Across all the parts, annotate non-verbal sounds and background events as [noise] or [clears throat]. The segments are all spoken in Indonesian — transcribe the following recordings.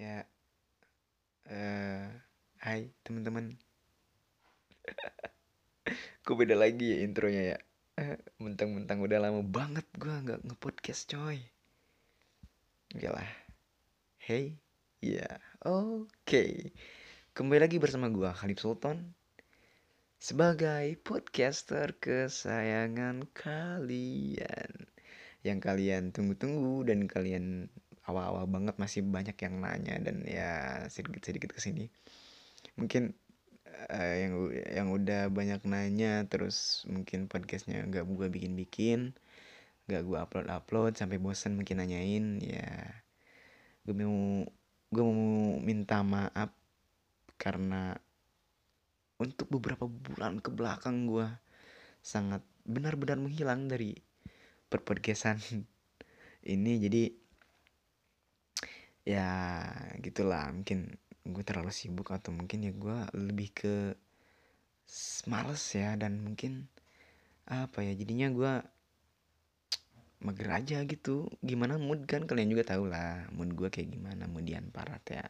Ya, eh, hai teman-teman. [laughs] Kok beda lagi ya intronya ya? [laughs] Mentang-mentang udah lama banget gua nggak ngepodcast coy. Yalah. Hey, ya, oke. Kembali lagi bersama gua Khalif Sultan sebagai podcaster kesayangan kalian yang kalian tunggu-tunggu dan kalian awal-awal banget masih banyak yang nanya dan ya sedikit-sedikit ke sini mungkin uh, yang yang udah banyak nanya terus mungkin podcastnya nggak gua bikin-bikin nggak gua upload-upload sampai bosan mungkin nanyain ya gue mau gue mau minta maaf karena untuk beberapa bulan ke belakang gue sangat benar-benar menghilang dari perpodcastan [laughs] ini. Jadi ya gitulah. Mungkin gue terlalu sibuk atau mungkin ya gue lebih ke males ya dan mungkin apa ya jadinya gue mager aja gitu. Gimana mood kan? Kalian juga tahu lah mood gue kayak gimana moodian parat ya.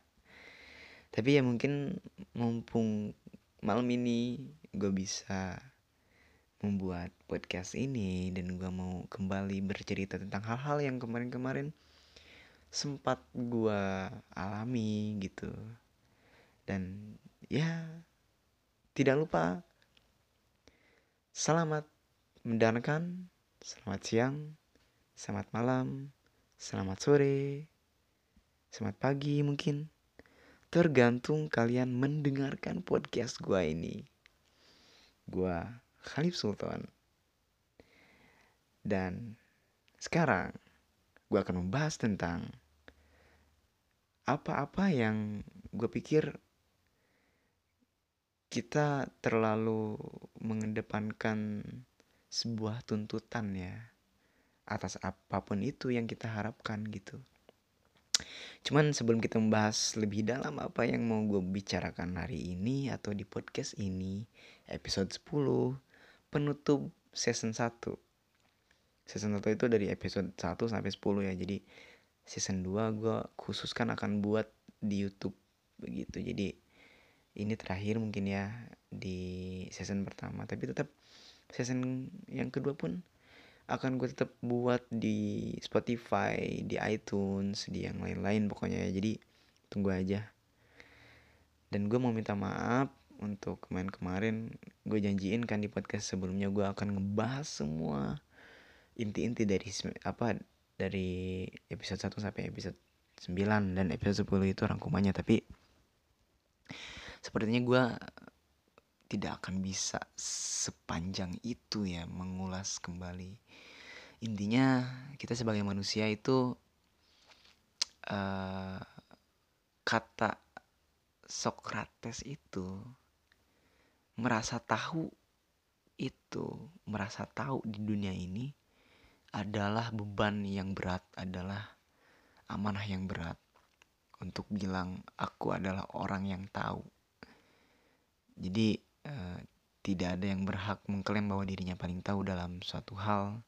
Tapi ya mungkin mumpung malam ini gue bisa membuat podcast ini dan gue mau kembali bercerita tentang hal-hal yang kemarin-kemarin sempat gue alami gitu dan ya tidak lupa selamat mendengarkan selamat siang Selamat malam, selamat sore, selamat pagi mungkin. Tergantung kalian mendengarkan podcast gua ini. Gua Khalif Sultan. Dan sekarang gua akan membahas tentang apa-apa yang gue pikir kita terlalu mengedepankan sebuah tuntutan ya atas apa pun itu yang kita harapkan gitu. Cuman sebelum kita membahas lebih dalam apa yang mau gue bicarakan hari ini atau di podcast ini, episode 10, penutup season 1. Season 1 itu dari episode 1 sampai 10 ya. Jadi season 2 gue khususkan akan buat di YouTube begitu. Jadi ini terakhir mungkin ya di season pertama, tapi tetap season yang kedua pun akan gue tetap buat di Spotify, di iTunes, di yang lain-lain pokoknya ya. Jadi tunggu aja. Dan gue mau minta maaf untuk kemarin-kemarin gue janjiin kan di podcast sebelumnya gue akan ngebahas semua inti-inti dari apa dari episode 1 sampai episode 9 dan episode 10 itu rangkumannya tapi sepertinya gue tidak akan bisa sepanjang itu ya mengulas kembali. Intinya kita sebagai manusia itu uh, kata Socrates itu merasa tahu itu merasa tahu di dunia ini adalah beban yang berat adalah amanah yang berat. Untuk bilang aku adalah orang yang tahu. Jadi Eh, tidak ada yang berhak mengklaim bahwa dirinya paling tahu dalam suatu hal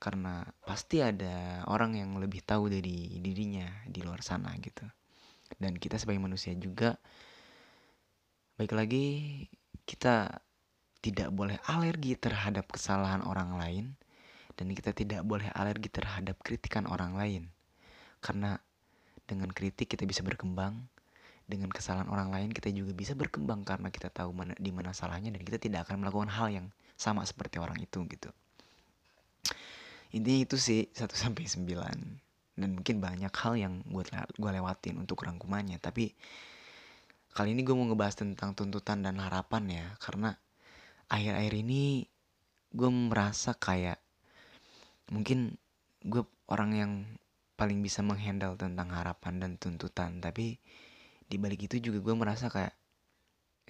karena pasti ada orang yang lebih tahu dari dirinya di luar sana gitu. Dan kita sebagai manusia juga baik lagi kita tidak boleh alergi terhadap kesalahan orang lain dan kita tidak boleh alergi terhadap kritikan orang lain. Karena dengan kritik kita bisa berkembang dengan kesalahan orang lain kita juga bisa berkembang karena kita tahu mana di mana salahnya dan kita tidak akan melakukan hal yang sama seperti orang itu gitu. Intinya itu sih 1 sampai 9 dan mungkin banyak hal yang gue gue lewatin untuk rangkumannya. Tapi kali ini gue mau ngebahas tentang tuntutan dan harapan ya. Karena akhir-akhir ini gue merasa kayak mungkin gue orang yang paling bisa menghandle tentang harapan dan tuntutan tapi di balik itu juga gue merasa kayak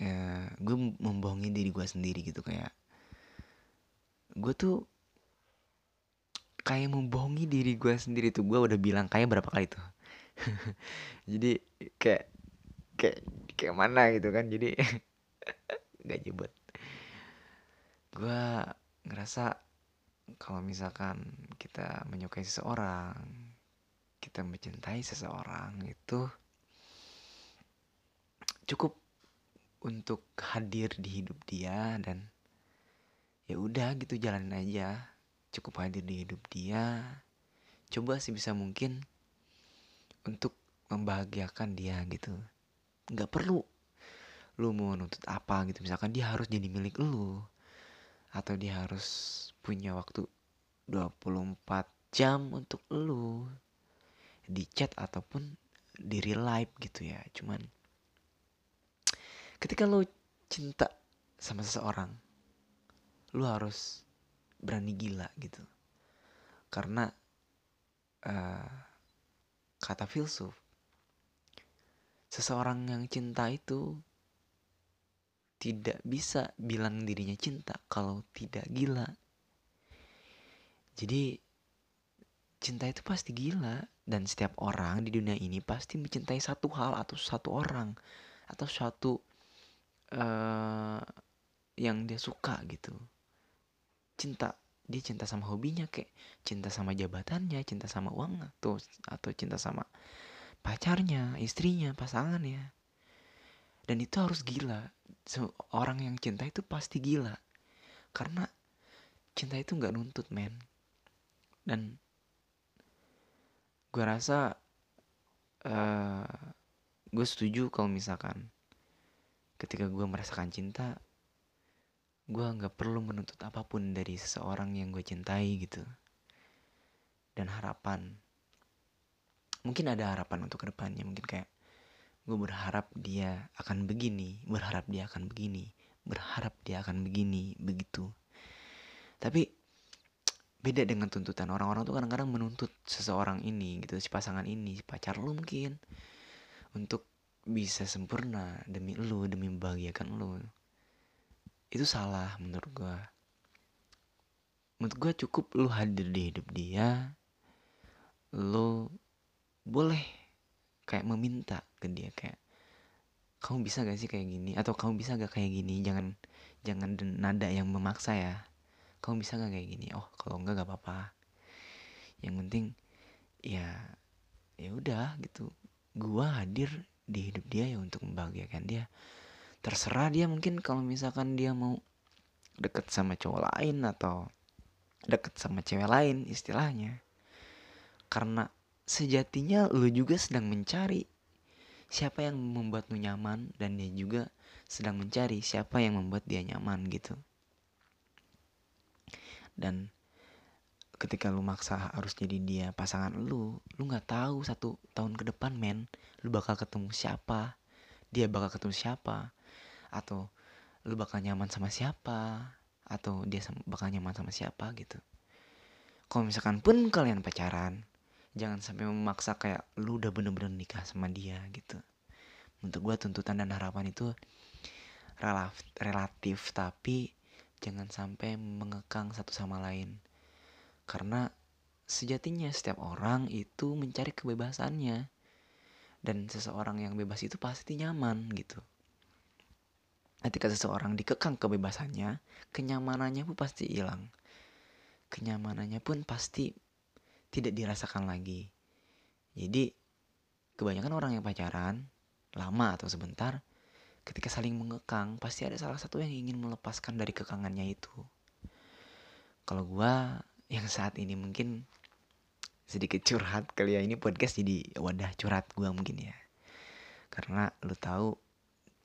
ya, gue membohongi diri gue sendiri gitu kayak gue tuh kayak membohongi diri gue sendiri tuh gue udah bilang kayak berapa kali tuh. [laughs] Jadi kayak kayak kayak mana gitu kan jadi [laughs] gak jebet gue ngerasa kalau misalkan kita menyukai seseorang kita mencintai seseorang itu cukup untuk hadir di hidup dia dan ya udah gitu jalanin aja. Cukup hadir di hidup dia. Coba sih bisa mungkin untuk membahagiakan dia gitu. Nggak perlu lu mau nuntut apa gitu. Misalkan dia harus jadi milik lu atau dia harus punya waktu 24 jam untuk lu di chat ataupun di real life gitu ya. Cuman ketika lu cinta sama seseorang lu harus berani gila gitu. Karena uh, kata filsuf seseorang yang cinta itu tidak bisa bilang dirinya cinta kalau tidak gila. Jadi cinta itu pasti gila. Dan setiap orang di dunia ini pasti mencintai satu hal atau satu orang atau suatu uh, yang dia suka gitu. Cinta dia cinta sama hobinya kayak cinta sama jabatannya cinta sama uang atau atau cinta sama pacarnya istrinya pasangannya. Dan itu harus gila orang yang cinta itu pasti gila. Karena cinta itu nggak nuntut men. Dan gue rasa uh, eh, gue setuju kalau misalkan ketika gue merasakan cinta gue nggak perlu menuntut apa pun dari seseorang yang gue cintai gitu. Dan harapan mungkin ada harapan untuk ke depannya mungkin kayak gue berharap dia akan begini berharap dia akan begini berharap dia akan begini begitu. Tapi beda dengan tuntutan orang-orang tuh kadang-kadang menuntut seseorang ini gitu si pasangan ini si pacar lu mungkin untuk bisa sempurna demi lu demi membahagiakan lu. Itu salah menurut gue menurut gue cukup lu hadir di hidup dia lu boleh kayak meminta ke dia kayak kamu bisa gak sih kayak gini? Atau kamu bisa gak kayak gini? Jangan jangan nada yang memaksa ya. Kamu bisa gak kayak gini? Oh kalau enggak gak apa-apa. Yang penting ya ya udah gitu. Gua hadir di hidup dia ya untuk membahagiakan dia. Terserah dia mungkin kalau misalkan dia mau deket sama cowok lain atau deket sama cewek lain istilahnya. Karena sejatinya lu juga sedang mencari siapa yang membuat lu nyaman dan dia juga sedang mencari siapa yang membuat dia nyaman gitu. Dan ketika lu maksa harus jadi dia pasangan lu lu nggak tahu satu tahun ke depan men lu bakal ketemu siapa dia bakal ketemu siapa atau lu bakal nyaman sama siapa atau dia bakal nyaman sama siapa gitu. Kalau misalkan pun kalian pacaran jangan sampai memaksa kayak lu udah bener-bener nikah sama dia gitu. Untuk gue tuntutan dan harapan itu relatif, relatif tapi jangan sampai mengekang satu sama lain. Karena sejatinya setiap orang itu mencari kebebasannya. Dan seseorang yang bebas itu pasti nyaman gitu. Ketika seseorang dikekang kebebasannya, kenyamanannya pun pasti hilang. Kenyamanannya pun pasti tidak dirasakan lagi. Jadi, kebanyakan orang yang pacaran, lama atau sebentar, ketika saling mengekang, pasti ada salah satu yang ingin melepaskan dari kekangannya itu. Kalau gua yang saat ini mungkin sedikit curhat kali ya ini podcast jadi wadah curhat gua mungkin ya. Karena lu tahu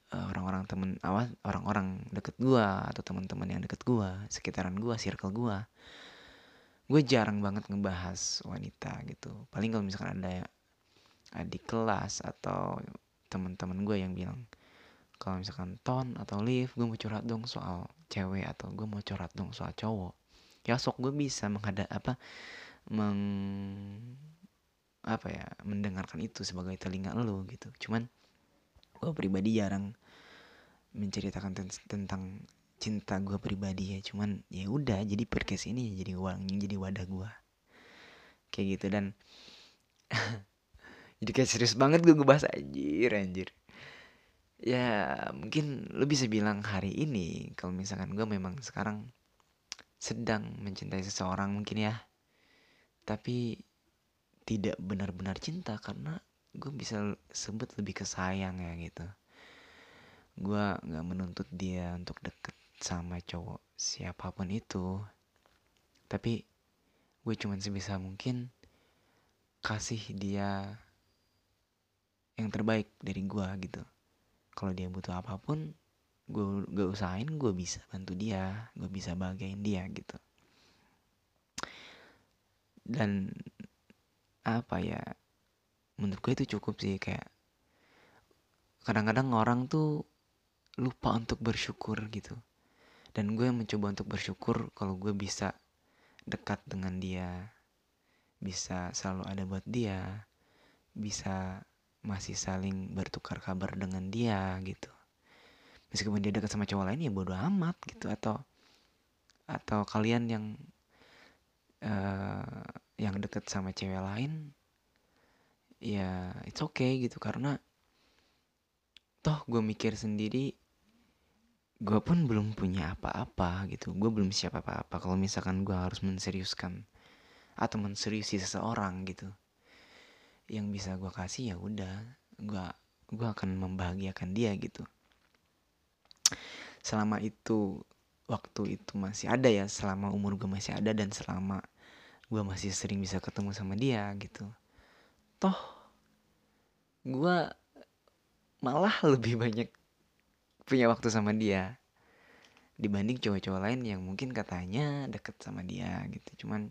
Eh, orang-orang temen awas orang-orang deket gua atau teman-teman yang deket gua sekitaran gua circle gua gue jarang banget ngebahas wanita gitu. Paling kalau misalkan ada adik kelas atau teman-teman gue yang bilang kalau misalkan ton atau live gue mau curhat dong soal cewek atau gue mau curhat dong soal cowok. Ya sok gue bisa menghadap apa meng apa ya mendengarkan itu sebagai telinga lo gitu. Cuman gue pribadi jarang menceritakan ten tentang cinta gue pribadi ya. Cuman ya udah jadi podcast ini jadi uang jadi wadah gue kayak gitu dan [laughs] jadi kayak serius banget gue ngebahas anjir anjir. Ya mungkin lo bisa bilang hari ini kalau misalkan gue memang sekarang sedang mencintai seseorang mungkin ya. Tapi tidak benar-benar cinta karena gue bisa sebut lebih ke sayang ya gitu. Gue nggak menuntut dia untuk deket sama cowok siapa pun itu. Tapi gue cuman sebisa mungkin kasih dia yang terbaik dari gue gitu. Kalau dia butuh apa pun gue gue usahain gue bisa bantu dia gue bisa bahagiain dia gitu. Dan apa ya menurut gue itu cukup sih kayak kadang-kadang orang tuh lupa untuk bersyukur gitu dan gue mencoba untuk bersyukur kalau gue bisa dekat dengan dia bisa selalu ada buat dia bisa masih saling bertukar kabar dengan dia gitu. Meskipun dia dekat sama cowok lain ya bodo amat gitu. Atau atau kalian yang uh, yang deket sama cewek lain ya it's okay gitu. Karena toh gue mikir sendiri gue pun belum punya apa-apa gitu. Gue belum siap apa-apa. Kalau misalkan gue harus menseriuskan atau menseriusi seseorang gitu yang bisa gue kasih ya udah gue gue akan membahagiakan dia gitu. Selama itu waktu itu masih ada ya selama umur gue masih ada dan selama gue masih sering bisa ketemu sama dia gitu. Toh gue malah [laughs] lebih banyak punya waktu sama dia. Dibanding cowok-cowok lain yang mungkin katanya deket sama dia gitu. Cuman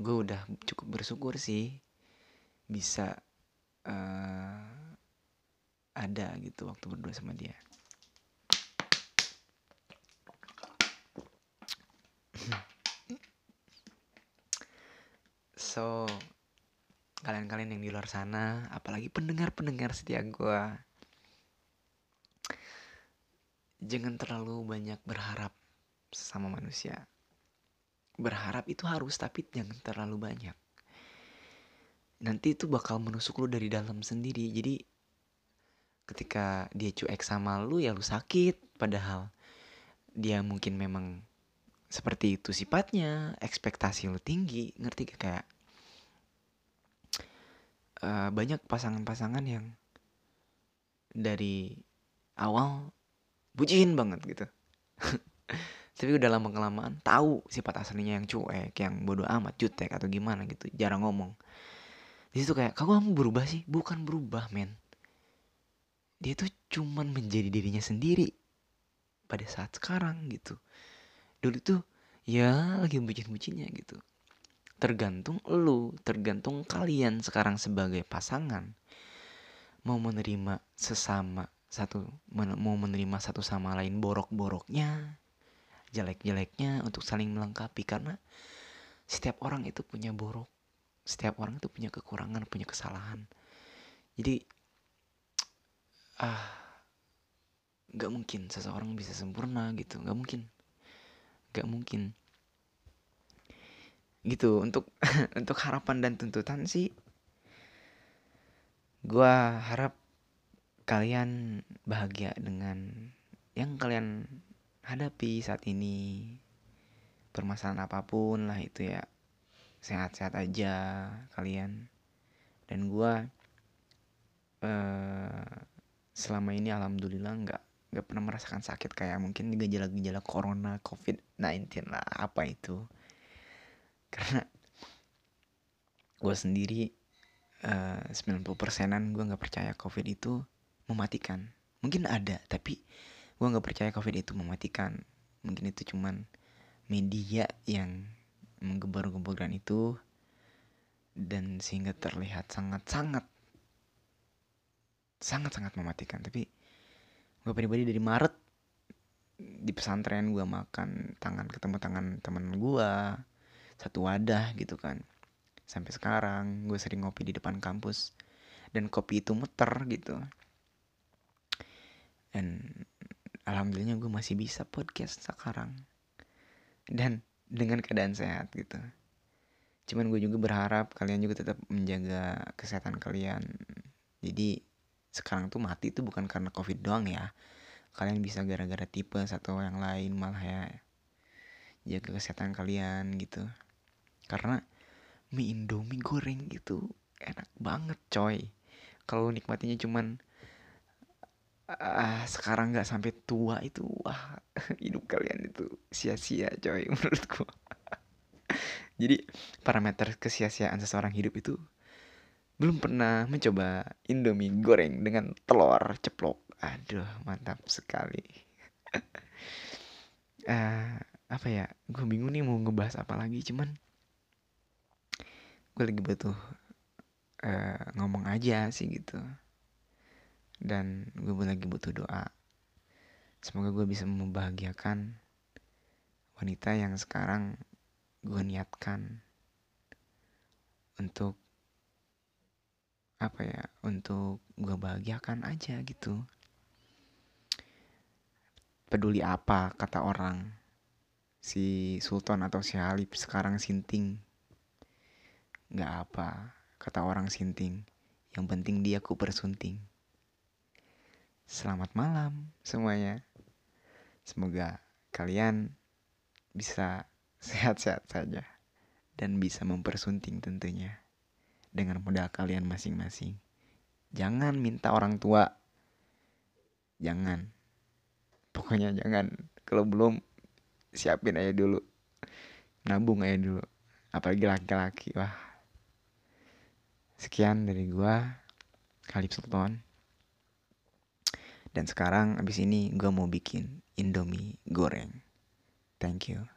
gue udah cukup bersyukur sih bisa uh, ada gitu waktu berdua sama dia. [clears throat] So kalian-kalian yang di luar sana apalagi pendengar-pendengar setia gue jangan terlalu banyak berharap sama manusia. Berharap itu harus tapi jangan terlalu banyak. Nanti itu bakal menusuk lu dari dalam sendiri. Jadi ketika dia cuek sama lu ya lu sakit. Padahal dia mungkin memang seperti itu sifatnya. Ekspektasi lu tinggi. Ngerti gak? Kayak uh, banyak pasangan-pasangan yang dari awal bucin banget gitu. [laughs] Tapi udah lama kelamaan tahu sifat aslinya yang cuek yang bodoh amat jutek atau gimana gitu. Jarang ngomong. Di situ kayak kamu berubah sih? Bukan berubah men. Dia tuh cuman menjadi dirinya sendiri pada saat sekarang gitu. Dulu tuh ya lagi bucin-bucinnya gitu. Tergantung lu, tergantung kalian sekarang sebagai pasangan mau menerima sesama satu mau menerima satu sama lain borok-boroknya, jelek-jeleknya untuk saling melengkapi. Karena setiap orang itu punya borok, setiap orang itu punya kekurangan, punya kesalahan. Jadi ah nggak mungkin seseorang bisa sempurna gitu, nggak mungkin, nggak mungkin. Gitu untuk [laughs] untuk harapan dan tuntutan sih gue harap kalian bahagia dengan yang kalian hadapi saat ini? Permasalahan apa pun lah itu ya. Sehat-sehat aja kalian. Dan gue uh, selama ini alhamdulillah nggak nggak pernah merasakan sakit kayak mungkin gejala-gejala corona covid 19 lah apa itu. Karena gue sendiri uh, 90 persenan gue nggak percaya covid itu mematikan. Mungkin ada tapi gue nggak percaya covid itu mematikan. Mungkin itu cuman media yang menggebar-geborkan itu dan sehingga terlihat sangat-sangat sangat-sangat mematikan. Tapi gue pribadi dari Maret di pesantren gue makan tangan ketemu tangan temen gue satu wadah gitu kan. Sampai sekarang gue sering ngopi di depan kampus dan kopi itu muter gitu dan alhamdulillah gue masih bisa podcast sekarang. Dan dengan keadaan sehat gitu. Cuman gue juga berharap kalian juga tetap menjaga kesehatan kalian. Jadi sekarang tuh mati tuh bukan karena covid doang ya. Kalian bisa gara-gara tipe satu yang lain malah ya jaga kesehatan kalian gitu. Karena mie indomie goreng itu enak banget coy. Kalau nikmatinya cuman uh, sekarang nggak sampai tua itu wah [laughs] hidup kalian itu sia-sia coy [laughs] menurutku jadi parameter kesia-siaan seseorang hidup itu belum pernah mencoba Indomie goreng dengan telur ceplok. Aduh mantap sekali. Uh, [laughs] apa ya gue bingung nih mau ngebahas apa lagi cuman gue lagi butuh uh, ngomong aja sih gitu dan gue lagi butuh doa. Semoga gue bisa membahagiakan wanita yang sekarang gue niatkan untuk apa ya untuk gue bahagiakan aja gitu. Peduli apa kata orang si Sultan atau si Halib sekarang sinting nggak apa kata orang sinting. Yang penting dia ku persunting Selamat malam semuanya. Semoga kalian bisa [laughs] sehat-sehat saja dan bisa mempersunting tentunya dengan modal kalian masing-masing. Jangan minta orang tua. Jangan. Pokoknya jangan. Kalau belum siapin aja dulu. Nabung aja dulu. Apalagi laki-laki. Wah. Sekian dari gua. Khalif Sultan. Dan sekarang abis ini gue mau bikin Indomie goreng. Thank you.